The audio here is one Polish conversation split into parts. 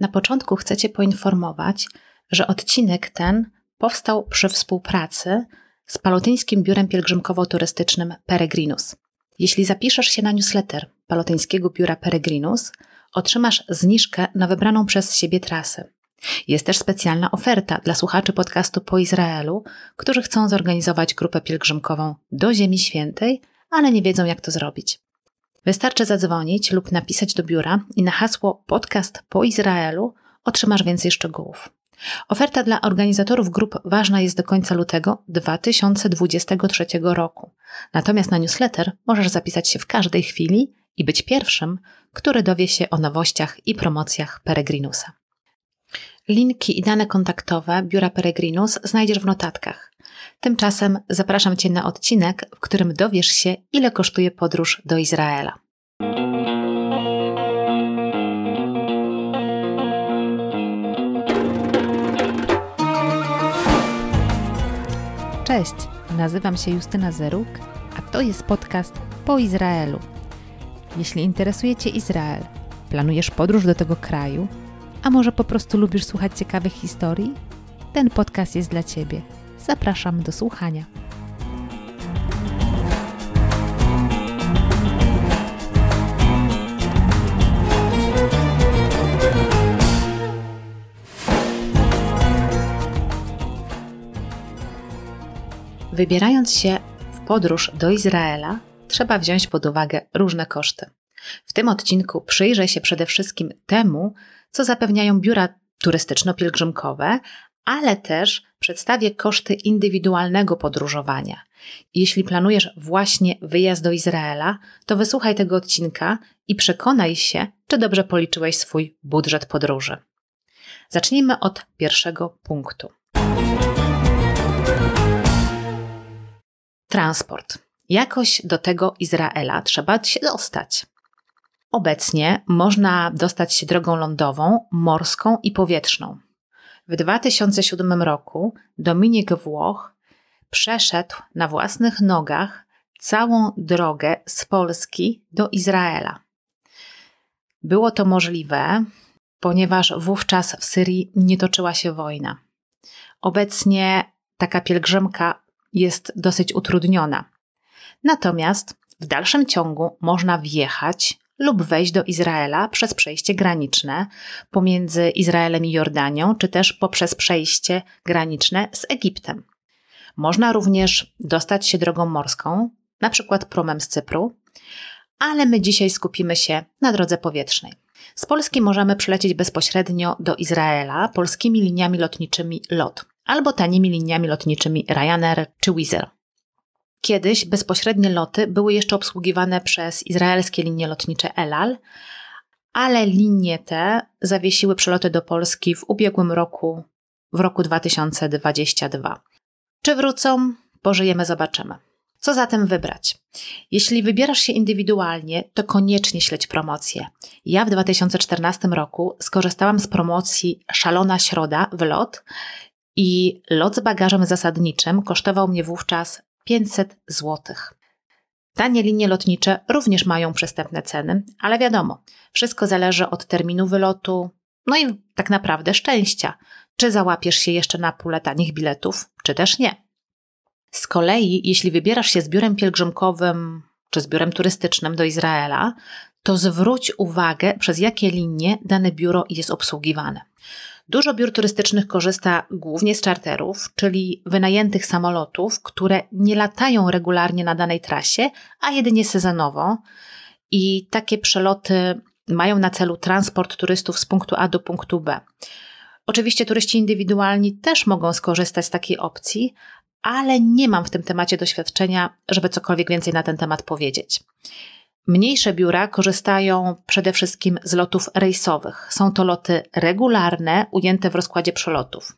Na początku chcę Cię poinformować, że odcinek ten powstał przy współpracy z Palotyńskim Biurem Pielgrzymkowo-Turystycznym Peregrinus. Jeśli zapiszesz się na newsletter Palotyńskiego Biura Peregrinus, otrzymasz zniżkę na wybraną przez siebie trasę. Jest też specjalna oferta dla słuchaczy podcastu po Izraelu, którzy chcą zorganizować grupę pielgrzymkową do Ziemi Świętej, ale nie wiedzą jak to zrobić. Wystarczy zadzwonić lub napisać do biura i na hasło podcast po Izraelu otrzymasz więcej szczegółów. Oferta dla organizatorów grup ważna jest do końca lutego 2023 roku. Natomiast na newsletter możesz zapisać się w każdej chwili i być pierwszym, który dowie się o nowościach i promocjach Peregrinusa. Linki i dane kontaktowe biura Peregrinus znajdziesz w notatkach. Tymczasem zapraszam Cię na odcinek, w którym dowiesz się, ile kosztuje podróż do Izraela. Cześć, nazywam się Justyna Zeruk, a to jest podcast po Izraelu. Jeśli interesuje Cię Izrael, planujesz podróż do tego kraju, a może po prostu lubisz słuchać ciekawych historii? Ten podcast jest dla Ciebie. Zapraszam do słuchania. Wybierając się w podróż do Izraela, trzeba wziąć pod uwagę różne koszty. W tym odcinku przyjrzę się przede wszystkim temu, co zapewniają biura turystyczno-pielgrzymkowe, ale też przedstawię koszty indywidualnego podróżowania. Jeśli planujesz właśnie wyjazd do Izraela, to wysłuchaj tego odcinka i przekonaj się, czy dobrze policzyłeś swój budżet podróży. Zacznijmy od pierwszego punktu. Transport. Jakoś do tego Izraela trzeba się dostać. Obecnie można dostać się drogą lądową, morską i powietrzną. W 2007 roku Dominik Włoch przeszedł na własnych nogach całą drogę z Polski do Izraela. Było to możliwe, ponieważ wówczas w Syrii nie toczyła się wojna. Obecnie taka pielgrzymka jest dosyć utrudniona. Natomiast w dalszym ciągu można wjechać lub wejść do Izraela przez przejście graniczne pomiędzy Izraelem i Jordanią, czy też poprzez przejście graniczne z Egiptem. Można również dostać się drogą morską, na przykład promem z Cypru, ale my dzisiaj skupimy się na drodze powietrznej. Z Polski możemy przylecieć bezpośrednio do Izraela polskimi liniami lotniczymi LOT albo tanimi liniami lotniczymi Ryanair czy Wizz Air. Kiedyś bezpośrednie loty były jeszcze obsługiwane przez izraelskie linie lotnicze Elal, ale linie te zawiesiły przeloty do Polski w ubiegłym roku, w roku 2022. Czy wrócą? Pożyjemy, zobaczymy. Co zatem wybrać? Jeśli wybierasz się indywidualnie, to koniecznie śledź promocję. Ja w 2014 roku skorzystałam z promocji Szalona Środa w lot i lot z bagażem zasadniczym kosztował mnie wówczas 500 zł. Tanie linie lotnicze również mają przystępne ceny, ale wiadomo, wszystko zależy od terminu wylotu, no i tak naprawdę szczęścia. Czy załapiesz się jeszcze na pulę tanich biletów, czy też nie. Z kolei, jeśli wybierasz się z biurem pielgrzymkowym czy z biurem turystycznym do Izraela, to zwróć uwagę, przez jakie linie dane biuro jest obsługiwane. Dużo biur turystycznych korzysta głównie z charterów, czyli wynajętych samolotów, które nie latają regularnie na danej trasie, a jedynie sezonowo. I takie przeloty mają na celu transport turystów z punktu A do punktu B. Oczywiście turyści indywidualni też mogą skorzystać z takiej opcji, ale nie mam w tym temacie doświadczenia, żeby cokolwiek więcej na ten temat powiedzieć. Mniejsze biura korzystają przede wszystkim z lotów rejsowych. Są to loty regularne, ujęte w rozkładzie przelotów.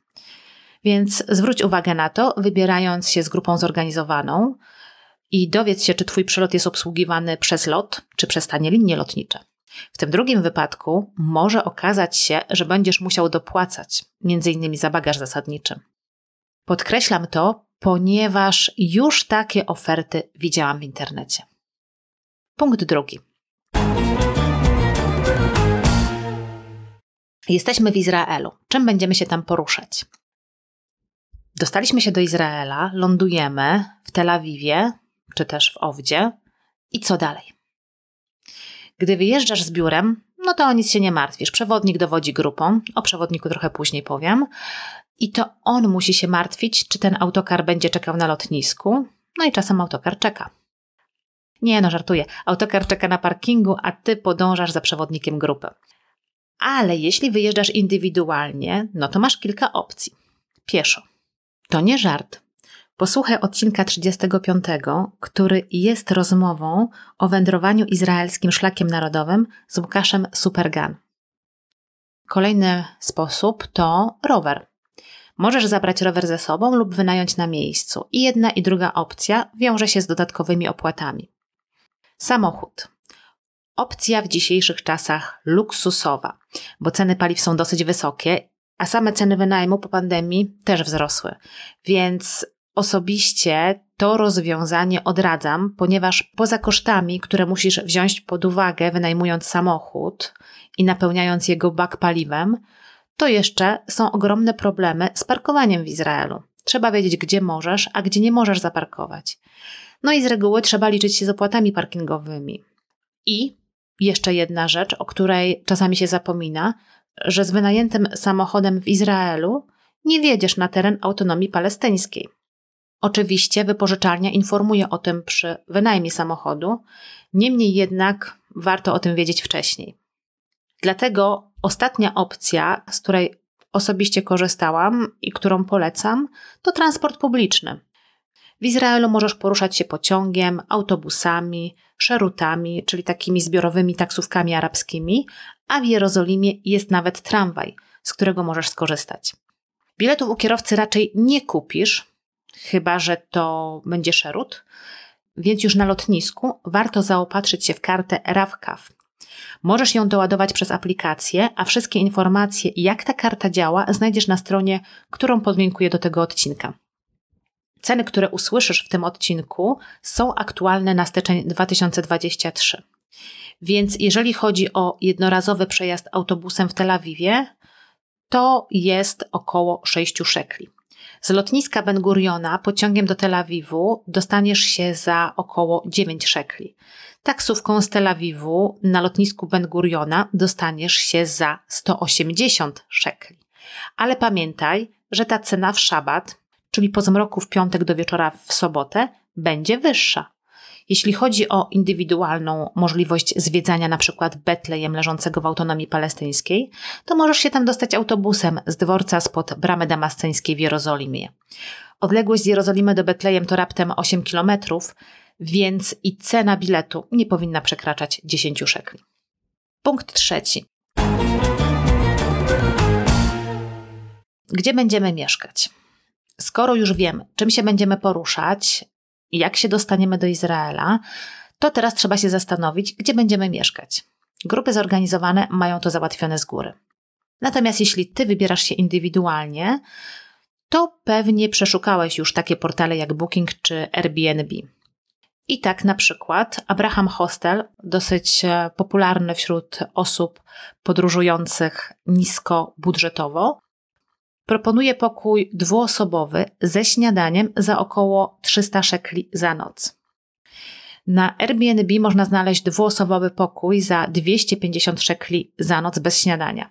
Więc zwróć uwagę na to, wybierając się z grupą zorganizowaną i dowiedz się, czy Twój przelot jest obsługiwany przez lot, czy przez tanie linie lotnicze. W tym drugim wypadku może okazać się, że będziesz musiał dopłacać, m.in. za bagaż zasadniczy. Podkreślam to, ponieważ już takie oferty widziałam w internecie. Punkt drugi. Jesteśmy w Izraelu. Czym będziemy się tam poruszać? Dostaliśmy się do Izraela, lądujemy w Tel Awiwie, czy też w Owdzie. I co dalej? Gdy wyjeżdżasz z biurem, no to o nic się nie martwisz. Przewodnik dowodzi grupą, o przewodniku trochę później powiem. I to on musi się martwić, czy ten autokar będzie czekał na lotnisku. No i czasem autokar czeka. Nie, no żartuję. Autokar czeka na parkingu, a ty podążasz za przewodnikiem grupy. Ale jeśli wyjeżdżasz indywidualnie, no to masz kilka opcji. Pieszo. To nie żart. Posłuchaj odcinka 35, który jest rozmową o wędrowaniu izraelskim szlakiem narodowym z Łukaszem Supergan. Kolejny sposób to rower. Możesz zabrać rower ze sobą lub wynająć na miejscu. I jedna i druga opcja wiąże się z dodatkowymi opłatami. Samochód. Opcja w dzisiejszych czasach luksusowa, bo ceny paliw są dosyć wysokie, a same ceny wynajmu po pandemii też wzrosły. Więc osobiście to rozwiązanie odradzam, ponieważ poza kosztami, które musisz wziąć pod uwagę, wynajmując samochód i napełniając jego bak paliwem, to jeszcze są ogromne problemy z parkowaniem w Izraelu. Trzeba wiedzieć, gdzie możesz, a gdzie nie możesz zaparkować. No i z reguły trzeba liczyć się z opłatami parkingowymi. I jeszcze jedna rzecz, o której czasami się zapomina, że z wynajętym samochodem w Izraelu nie wiedziesz na teren autonomii palestyńskiej. Oczywiście wypożyczalnia informuje o tym przy wynajmie samochodu, niemniej jednak warto o tym wiedzieć wcześniej. Dlatego ostatnia opcja, z której osobiście korzystałam i którą polecam, to transport publiczny. W Izraelu możesz poruszać się pociągiem, autobusami, szerutami, czyli takimi zbiorowymi taksówkami arabskimi, a w Jerozolimie jest nawet tramwaj, z którego możesz skorzystać. Biletów u kierowcy raczej nie kupisz, chyba że to będzie szerut, więc już na lotnisku warto zaopatrzyć się w kartę RAWCAF. Możesz ją doładować przez aplikację, a wszystkie informacje, jak ta karta działa, znajdziesz na stronie, którą podlinkuję do tego odcinka. Ceny, które usłyszysz w tym odcinku, są aktualne na styczeń 2023. Więc jeżeli chodzi o jednorazowy przejazd autobusem w Tel Awiwie, to jest około 6 szekli. Z lotniska Ben Guriona pociągiem do Tel Awiwu dostaniesz się za około 9 szekli. Taksówką z Tel Awiwu na lotnisku Ben Guriona dostaniesz się za 180 szekli. Ale pamiętaj, że ta cena w szabat, czyli po zmroku w piątek do wieczora w sobotę, będzie wyższa. Jeśli chodzi o indywidualną możliwość zwiedzania na przykład Betlejem leżącego w autonomii palestyńskiej, to możesz się tam dostać autobusem z dworca spod bramy damasceńskiej w Jerozolimie. Odległość z Jerozolimy do Betlejem to raptem 8 kilometrów, więc i cena biletu nie powinna przekraczać 10 szekli. Punkt trzeci. Gdzie będziemy mieszkać? Skoro już wiemy, czym się będziemy poruszać, jak się dostaniemy do Izraela, to teraz trzeba się zastanowić, gdzie będziemy mieszkać. Grupy zorganizowane mają to załatwione z góry. Natomiast jeśli ty wybierasz się indywidualnie, to pewnie przeszukałeś już takie portale jak Booking czy Airbnb. I tak na przykład Abraham Hostel, dosyć e, popularny wśród osób podróżujących nisko budżetowo, proponuje pokój dwuosobowy ze śniadaniem za około 300 szekli za noc. Na Airbnb można znaleźć dwuosobowy pokój za 250 szekli za noc bez śniadania.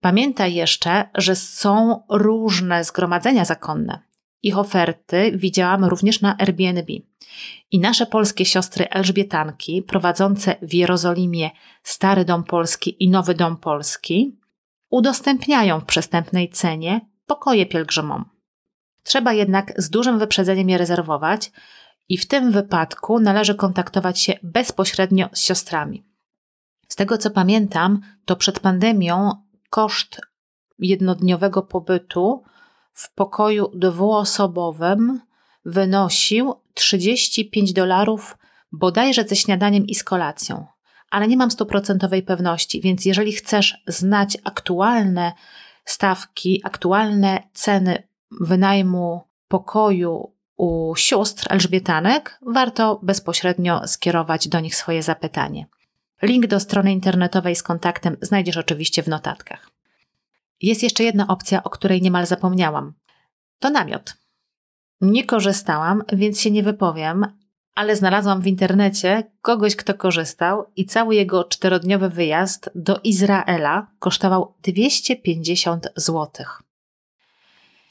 Pamiętaj jeszcze, że są różne zgromadzenia zakonne. Ich oferty widziałam również na Airbnb. I nasze polskie siostry Elżbietanki, prowadzące w Jerozolimie Stary Dom Polski i Nowy Dom Polski, udostępniają w przestępnej cenie pokoje pielgrzymom. Trzeba jednak z dużym wyprzedzeniem je rezerwować i w tym wypadku należy kontaktować się bezpośrednio z siostrami. Z tego co pamiętam, to przed pandemią koszt jednodniowego pobytu w pokoju dwuosobowym wynosił 35 dolarów bodajże ze śniadaniem i z kolacją ale nie mam stuprocentowej pewności, więc jeżeli chcesz znać aktualne stawki, aktualne ceny wynajmu pokoju u sióstr Elżbietanek, warto bezpośrednio skierować do nich swoje zapytanie. Link do strony internetowej z kontaktem znajdziesz oczywiście w notatkach. Jest jeszcze jedna opcja, o której niemal zapomniałam. To namiot. Nie korzystałam, więc się nie wypowiem, ale znalazłam w internecie kogoś, kto korzystał i cały jego czterodniowy wyjazd do Izraela kosztował 250 zł.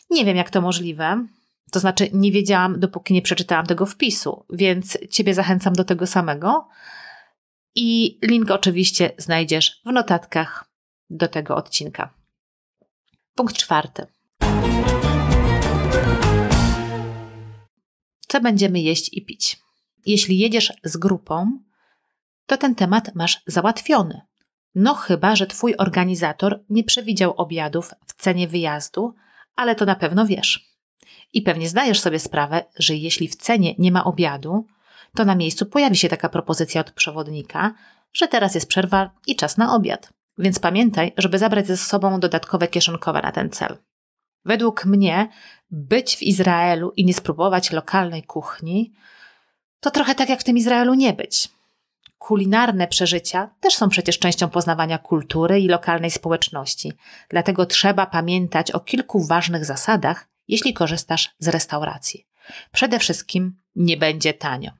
Nie wiem, jak to możliwe. To znaczy, nie wiedziałam, dopóki nie przeczytałam tego wpisu, więc Ciebie zachęcam do tego samego. I link oczywiście znajdziesz w notatkach do tego odcinka. Punkt czwarty. Co będziemy jeść i pić? Jeśli jedziesz z grupą, to ten temat masz załatwiony. No chyba, że twój organizator nie przewidział obiadów w cenie wyjazdu, ale to na pewno wiesz. I pewnie zdajesz sobie sprawę, że jeśli w cenie nie ma obiadu, to na miejscu pojawi się taka propozycja od przewodnika, że teraz jest przerwa i czas na obiad. Więc pamiętaj, żeby zabrać ze sobą dodatkowe kieszonkowe na ten cel. Według mnie, być w Izraelu i nie spróbować lokalnej kuchni, to trochę tak jak w tym Izraelu nie być. Kulinarne przeżycia też są przecież częścią poznawania kultury i lokalnej społeczności, dlatego trzeba pamiętać o kilku ważnych zasadach, jeśli korzystasz z restauracji. Przede wszystkim nie będzie tanio.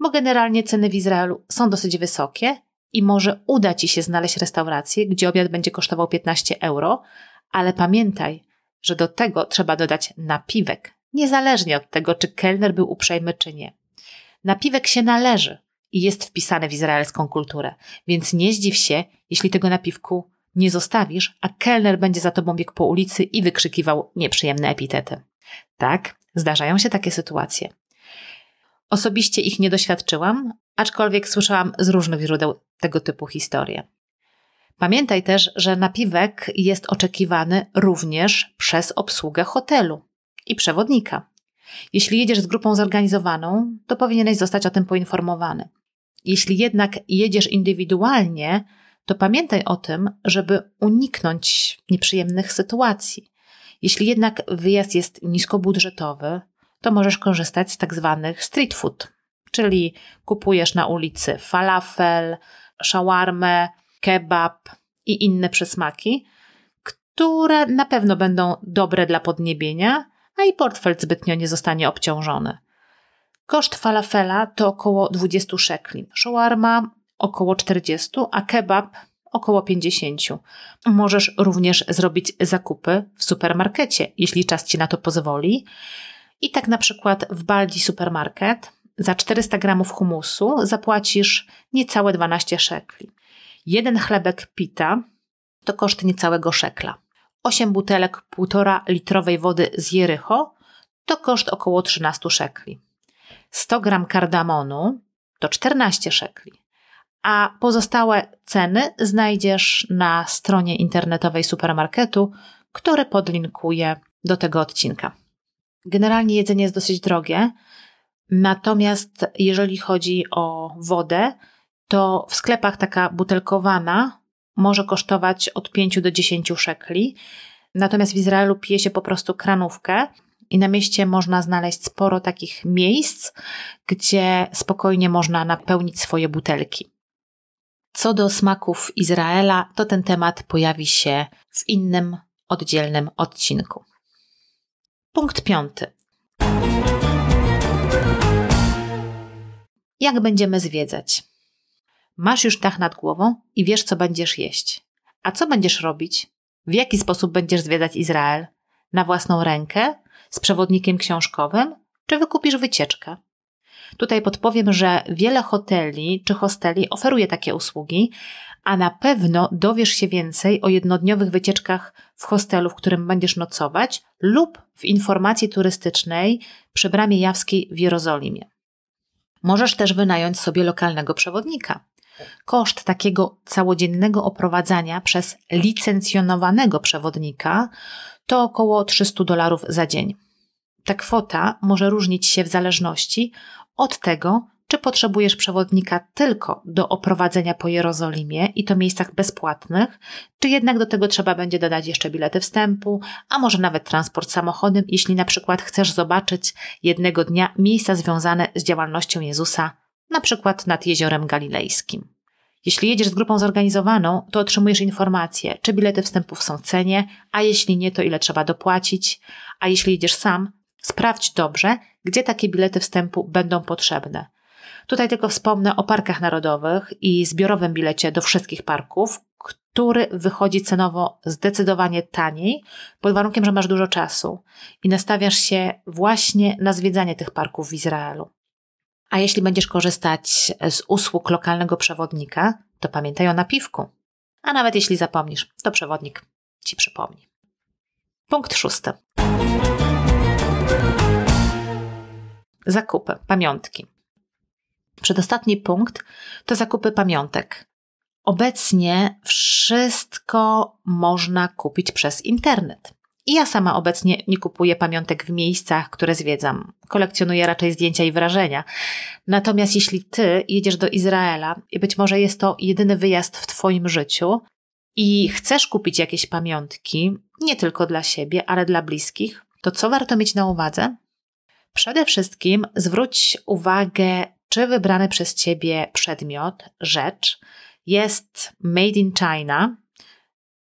Bo generalnie ceny w Izraelu są dosyć wysokie i może uda Ci się znaleźć restaurację, gdzie obiad będzie kosztował 15 euro, ale pamiętaj, że do tego trzeba dodać napiwek, niezależnie od tego, czy kelner był uprzejmy, czy nie. Napiwek się należy i jest wpisany w izraelską kulturę, więc nie zdziw się, jeśli tego napiwku nie zostawisz, a kelner będzie za tobą biegł po ulicy i wykrzykiwał nieprzyjemne epitety. Tak, zdarzają się takie sytuacje. Osobiście ich nie doświadczyłam, aczkolwiek słyszałam z różnych źródeł tego typu historie. Pamiętaj też, że napiwek jest oczekiwany również przez obsługę hotelu i przewodnika. Jeśli jedziesz z grupą zorganizowaną, to powinieneś zostać o tym poinformowany. Jeśli jednak jedziesz indywidualnie, to pamiętaj o tym, żeby uniknąć nieprzyjemnych sytuacji. Jeśli jednak wyjazd jest niskobudżetowy, to możesz korzystać z tak zwanych street food, czyli kupujesz na ulicy falafel, shawarmę, kebab i inne przysmaki, które na pewno będą dobre dla podniebienia, a i portfel zbytnio nie zostanie obciążony. Koszt falafela to około 20 szekli, shawarma około 40, a kebab około 50. Możesz również zrobić zakupy w supermarkecie, jeśli czas ci na to pozwoli. I tak na przykład w Baldi Supermarket za 400 gramów humusu zapłacisz niecałe 12 szekli. Jeden chlebek pita to koszt niecałego szekla. 8 butelek 1,5 litrowej wody z Jericho to koszt około 13 szekli. 100 gram kardamonu to 14 szekli. A pozostałe ceny znajdziesz na stronie internetowej supermarketu, który podlinkuję do tego odcinka. Generalnie jedzenie jest dosyć drogie, natomiast jeżeli chodzi o wodę, to w sklepach taka butelkowana może kosztować od 5 do 10 szekli. Natomiast w Izraelu pije się po prostu kranówkę i na mieście można znaleźć sporo takich miejsc, gdzie spokojnie można napełnić swoje butelki. Co do smaków Izraela, to ten temat pojawi się w innym, oddzielnym odcinku. Punkt piąty. Jak będziemy zwiedzać? Masz już dach nad głową i wiesz, co będziesz jeść. A co będziesz robić? W jaki sposób będziesz zwiedzać Izrael? Na własną rękę? Z przewodnikiem książkowym? Czy wykupisz wycieczkę? Tutaj podpowiem, że wiele hoteli czy hosteli oferuje takie usługi, a na pewno dowiesz się więcej o jednodniowych wycieczkach w hostelu, w którym będziesz nocować, lub w informacji turystycznej przy Bramie Jawskiej w Jerozolimie. Możesz też wynająć sobie lokalnego przewodnika. Koszt takiego całodziennego oprowadzania przez licencjonowanego przewodnika to około 300 dolarów za dzień. Ta kwota może różnić się w zależności od tego, czy potrzebujesz przewodnika tylko do oprowadzenia po Jerozolimie i to miejscach bezpłatnych, czy jednak do tego trzeba będzie dodać jeszcze bilety wstępu, a może nawet transport samochodem, jeśli na przykład chcesz zobaczyć jednego dnia miejsca związane z działalnością Jezusa, na przykład nad jeziorem galilejskim. Jeśli jedziesz z grupą zorganizowaną, to otrzymujesz informację, czy bilety wstępów są w cenie, a jeśli nie, to ile trzeba dopłacić. A jeśli jedziesz sam, sprawdź dobrze, gdzie takie bilety wstępu będą potrzebne. Tutaj tylko wspomnę o parkach narodowych i zbiorowym bilecie do wszystkich parków, który wychodzi cenowo zdecydowanie taniej, pod warunkiem, że masz dużo czasu i nastawiasz się właśnie na zwiedzanie tych parków w Izraelu. A jeśli będziesz korzystać z usług lokalnego przewodnika, to pamiętaj o napiwku. A nawet jeśli zapomnisz, to przewodnik ci przypomni. Punkt szósty. Zakupy, pamiątki. Przedostatni punkt to zakupy pamiątek. Obecnie wszystko można kupić przez internet. I ja sama obecnie nie kupuję pamiątek w miejscach, które zwiedzam. Kolekcjonuję raczej zdjęcia i wrażenia. Natomiast jeśli ty jedziesz do Izraela i być może jest to jedyny wyjazd w twoim życiu i chcesz kupić jakieś pamiątki, nie tylko dla siebie, ale dla bliskich, to co warto mieć na uwadze? Przede wszystkim zwróć uwagę, czy wybrany przez ciebie przedmiot, rzecz jest made in China,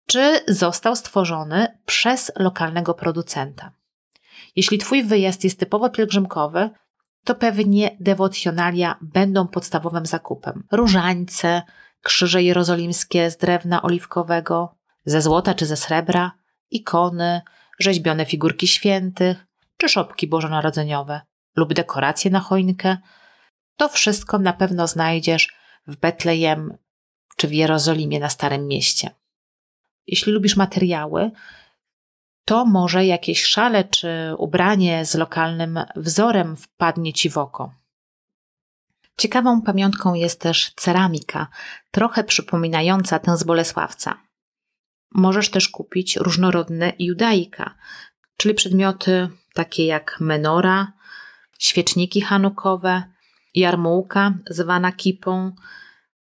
czy został stworzony przez lokalnego producenta. Jeśli Twój wyjazd jest typowo pielgrzymkowy, to pewnie dewocjonalia będą podstawowym zakupem. Różańce, krzyże jerozolimskie z drewna oliwkowego, ze złota czy ze srebra, ikony, rzeźbione figurki świętych, czy szopki bożonarodzeniowe lub dekoracje na choinkę. To wszystko na pewno znajdziesz w Betlejem czy w Jerozolimie na Starym Mieście. Jeśli lubisz materiały, to może jakieś szale czy ubranie z lokalnym wzorem wpadnie ci w oko. Ciekawą pamiątką jest też ceramika, trochę przypominająca tę z Bolesławca. Możesz też kupić różnorodne judaika, czyli przedmioty takie jak menora, świeczniki hanukowe, jarmułka zwana kipą,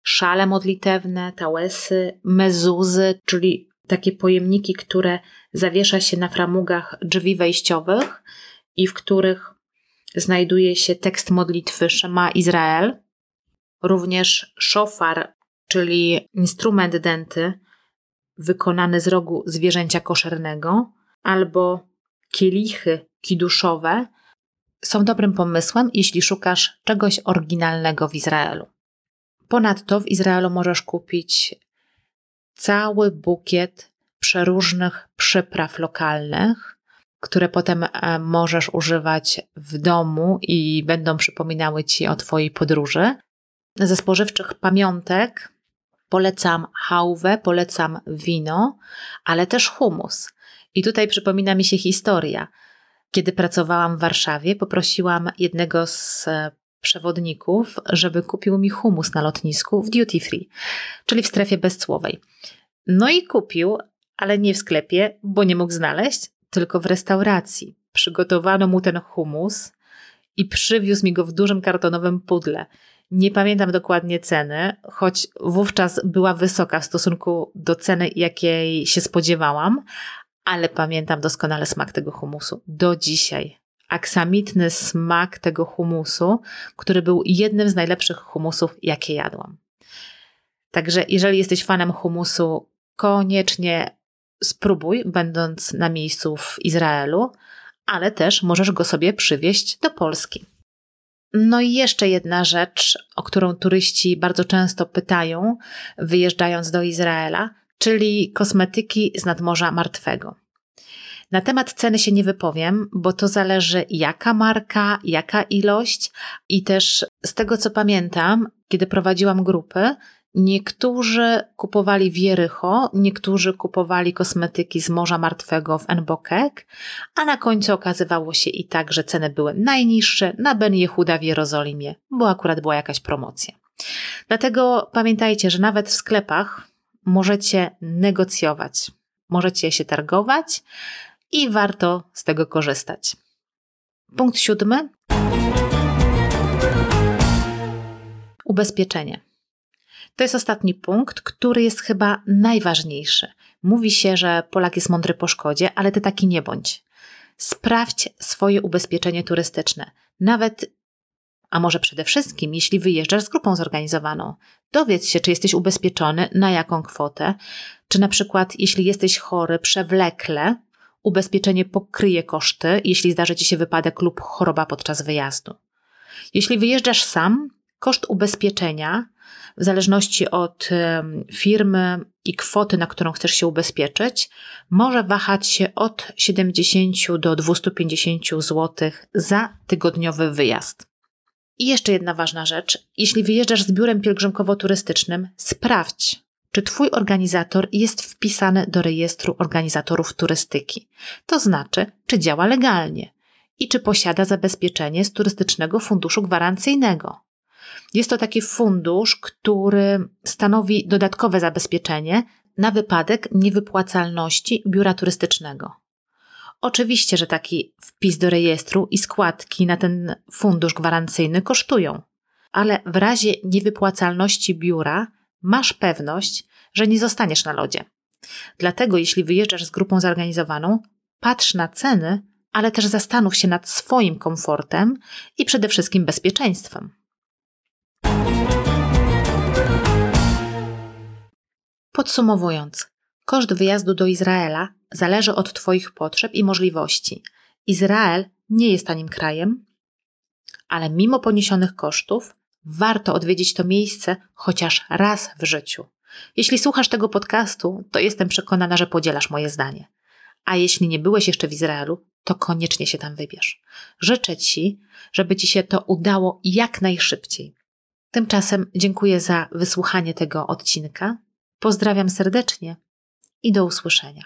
szale modlitewne, tałesy, mezuzy, czyli takie pojemniki, które zawiesza się na framugach drzwi wejściowych i w których znajduje się tekst modlitwy Shema Izrael, również szofar, czyli instrument denty wykonany z rogu zwierzęcia koszernego, albo kielichy kiduszowe są dobrym pomysłem, jeśli szukasz czegoś oryginalnego w Izraelu. Ponadto w Izraelu możesz kupić cały bukiet przeróżnych przypraw lokalnych, które potem e, możesz używać w domu i będą przypominały ci o Twojej podróży. Ze spożywczych pamiątek polecam hałwę, polecam wino, ale też humus. I tutaj przypomina mi się historia. Kiedy pracowałam w Warszawie, poprosiłam jednego z e, przewodników, żeby kupił mi humus na lotnisku w duty free, czyli w strefie bezcłowej. No i kupił, ale nie w sklepie, bo nie mógł znaleźć, tylko w restauracji. Przygotowano mu ten humus i przywiózł mi go w dużym kartonowym pudle. Nie pamiętam dokładnie ceny, choć wówczas była wysoka w stosunku do ceny, jakiej się spodziewałam, ale pamiętam doskonale smak tego humusu. Do dzisiaj. Aksamitny smak tego humusu, który był jednym z najlepszych humusów, jakie jadłam. Także jeżeli jesteś fanem humusu, koniecznie spróbuj, będąc na miejscu w Izraelu, ale też możesz go sobie przywieźć do Polski. No i jeszcze jedna rzecz, o którą turyści bardzo często pytają, wyjeżdżając do Izraela, czyli kosmetyki z nadmorza martwego. Na temat ceny się nie wypowiem, bo to zależy jaka marka, jaka ilość i też z tego co pamiętam, kiedy prowadziłam grupy, Niektórzy kupowali w Jericho, niektórzy kupowali kosmetyki z Morza Martwego w Enbokek, a na końcu okazywało się i tak, że ceny były najniższe na Ben Jehuda w Jerozolimie, bo akurat była jakaś promocja. Dlatego pamiętajcie, że nawet w sklepach możecie negocjować, możecie się targować i warto z tego korzystać. Punkt siódmy. Ubezpieczenie. To jest ostatni punkt, który jest chyba najważniejszy. Mówi się, że Polak jest mądry po szkodzie, ale ty taki nie bądź. Sprawdź swoje ubezpieczenie turystyczne. Nawet A może przede wszystkim, jeśli wyjeżdżasz z grupą zorganizowaną, dowiedz się, czy jesteś ubezpieczony, na jaką kwotę, czy na przykład, jeśli jesteś chory przewlekle, ubezpieczenie pokryje koszty, jeśli zdarzy ci się wypadek lub choroba podczas wyjazdu. Jeśli wyjeżdżasz sam, koszt ubezpieczenia, w zależności od firmy i kwoty, na którą chcesz się ubezpieczyć, może wahać się od 70 do 250 zł za tygodniowy wyjazd. I jeszcze jedna ważna rzecz. Jeśli wyjeżdżasz z biurem pielgrzymkowo-turystycznym, sprawdź, czy Twój organizator jest wpisany do rejestru organizatorów turystyki. To znaczy, czy działa legalnie i czy posiada zabezpieczenie z Turystycznego Funduszu Gwarancyjnego. Jest to taki fundusz, który stanowi dodatkowe zabezpieczenie na wypadek niewypłacalności biura turystycznego. Oczywiście, że taki wpis do rejestru i składki na ten fundusz gwarancyjny kosztują, ale w razie niewypłacalności biura masz pewność, że nie zostaniesz na lodzie. Dlatego, jeśli wyjeżdżasz z grupą zorganizowaną, patrz na ceny, ale też zastanów się nad swoim komfortem i przede wszystkim bezpieczeństwem. Podsumowując, koszt wyjazdu do Izraela zależy od Twoich potrzeb i możliwości. Izrael nie jest tanim krajem, ale mimo poniesionych kosztów, warto odwiedzić to miejsce chociaż raz w życiu. Jeśli słuchasz tego podcastu, to jestem przekonana, że podzielasz moje zdanie. A jeśli nie byłeś jeszcze w Izraelu, to koniecznie się tam wybierz. Życzę Ci, żeby Ci się to udało jak najszybciej. Tymczasem dziękuję za wysłuchanie tego odcinka. Pozdrawiam serdecznie i do usłyszenia.